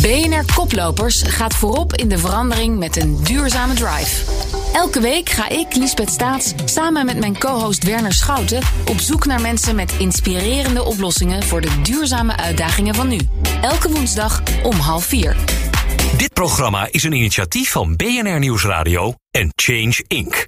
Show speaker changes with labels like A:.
A: BNR Koplopers gaat voorop in de verandering met een duurzame drive. Elke week ga ik, Liesbeth Staats, samen met mijn co-host Werner Schouten op zoek naar mensen met inspirerende oplossingen voor de duurzame uitdagingen van nu. Elke woensdag om half vier.
B: Dit programma is een initiatief van BNR Nieuwsradio en Change Inc.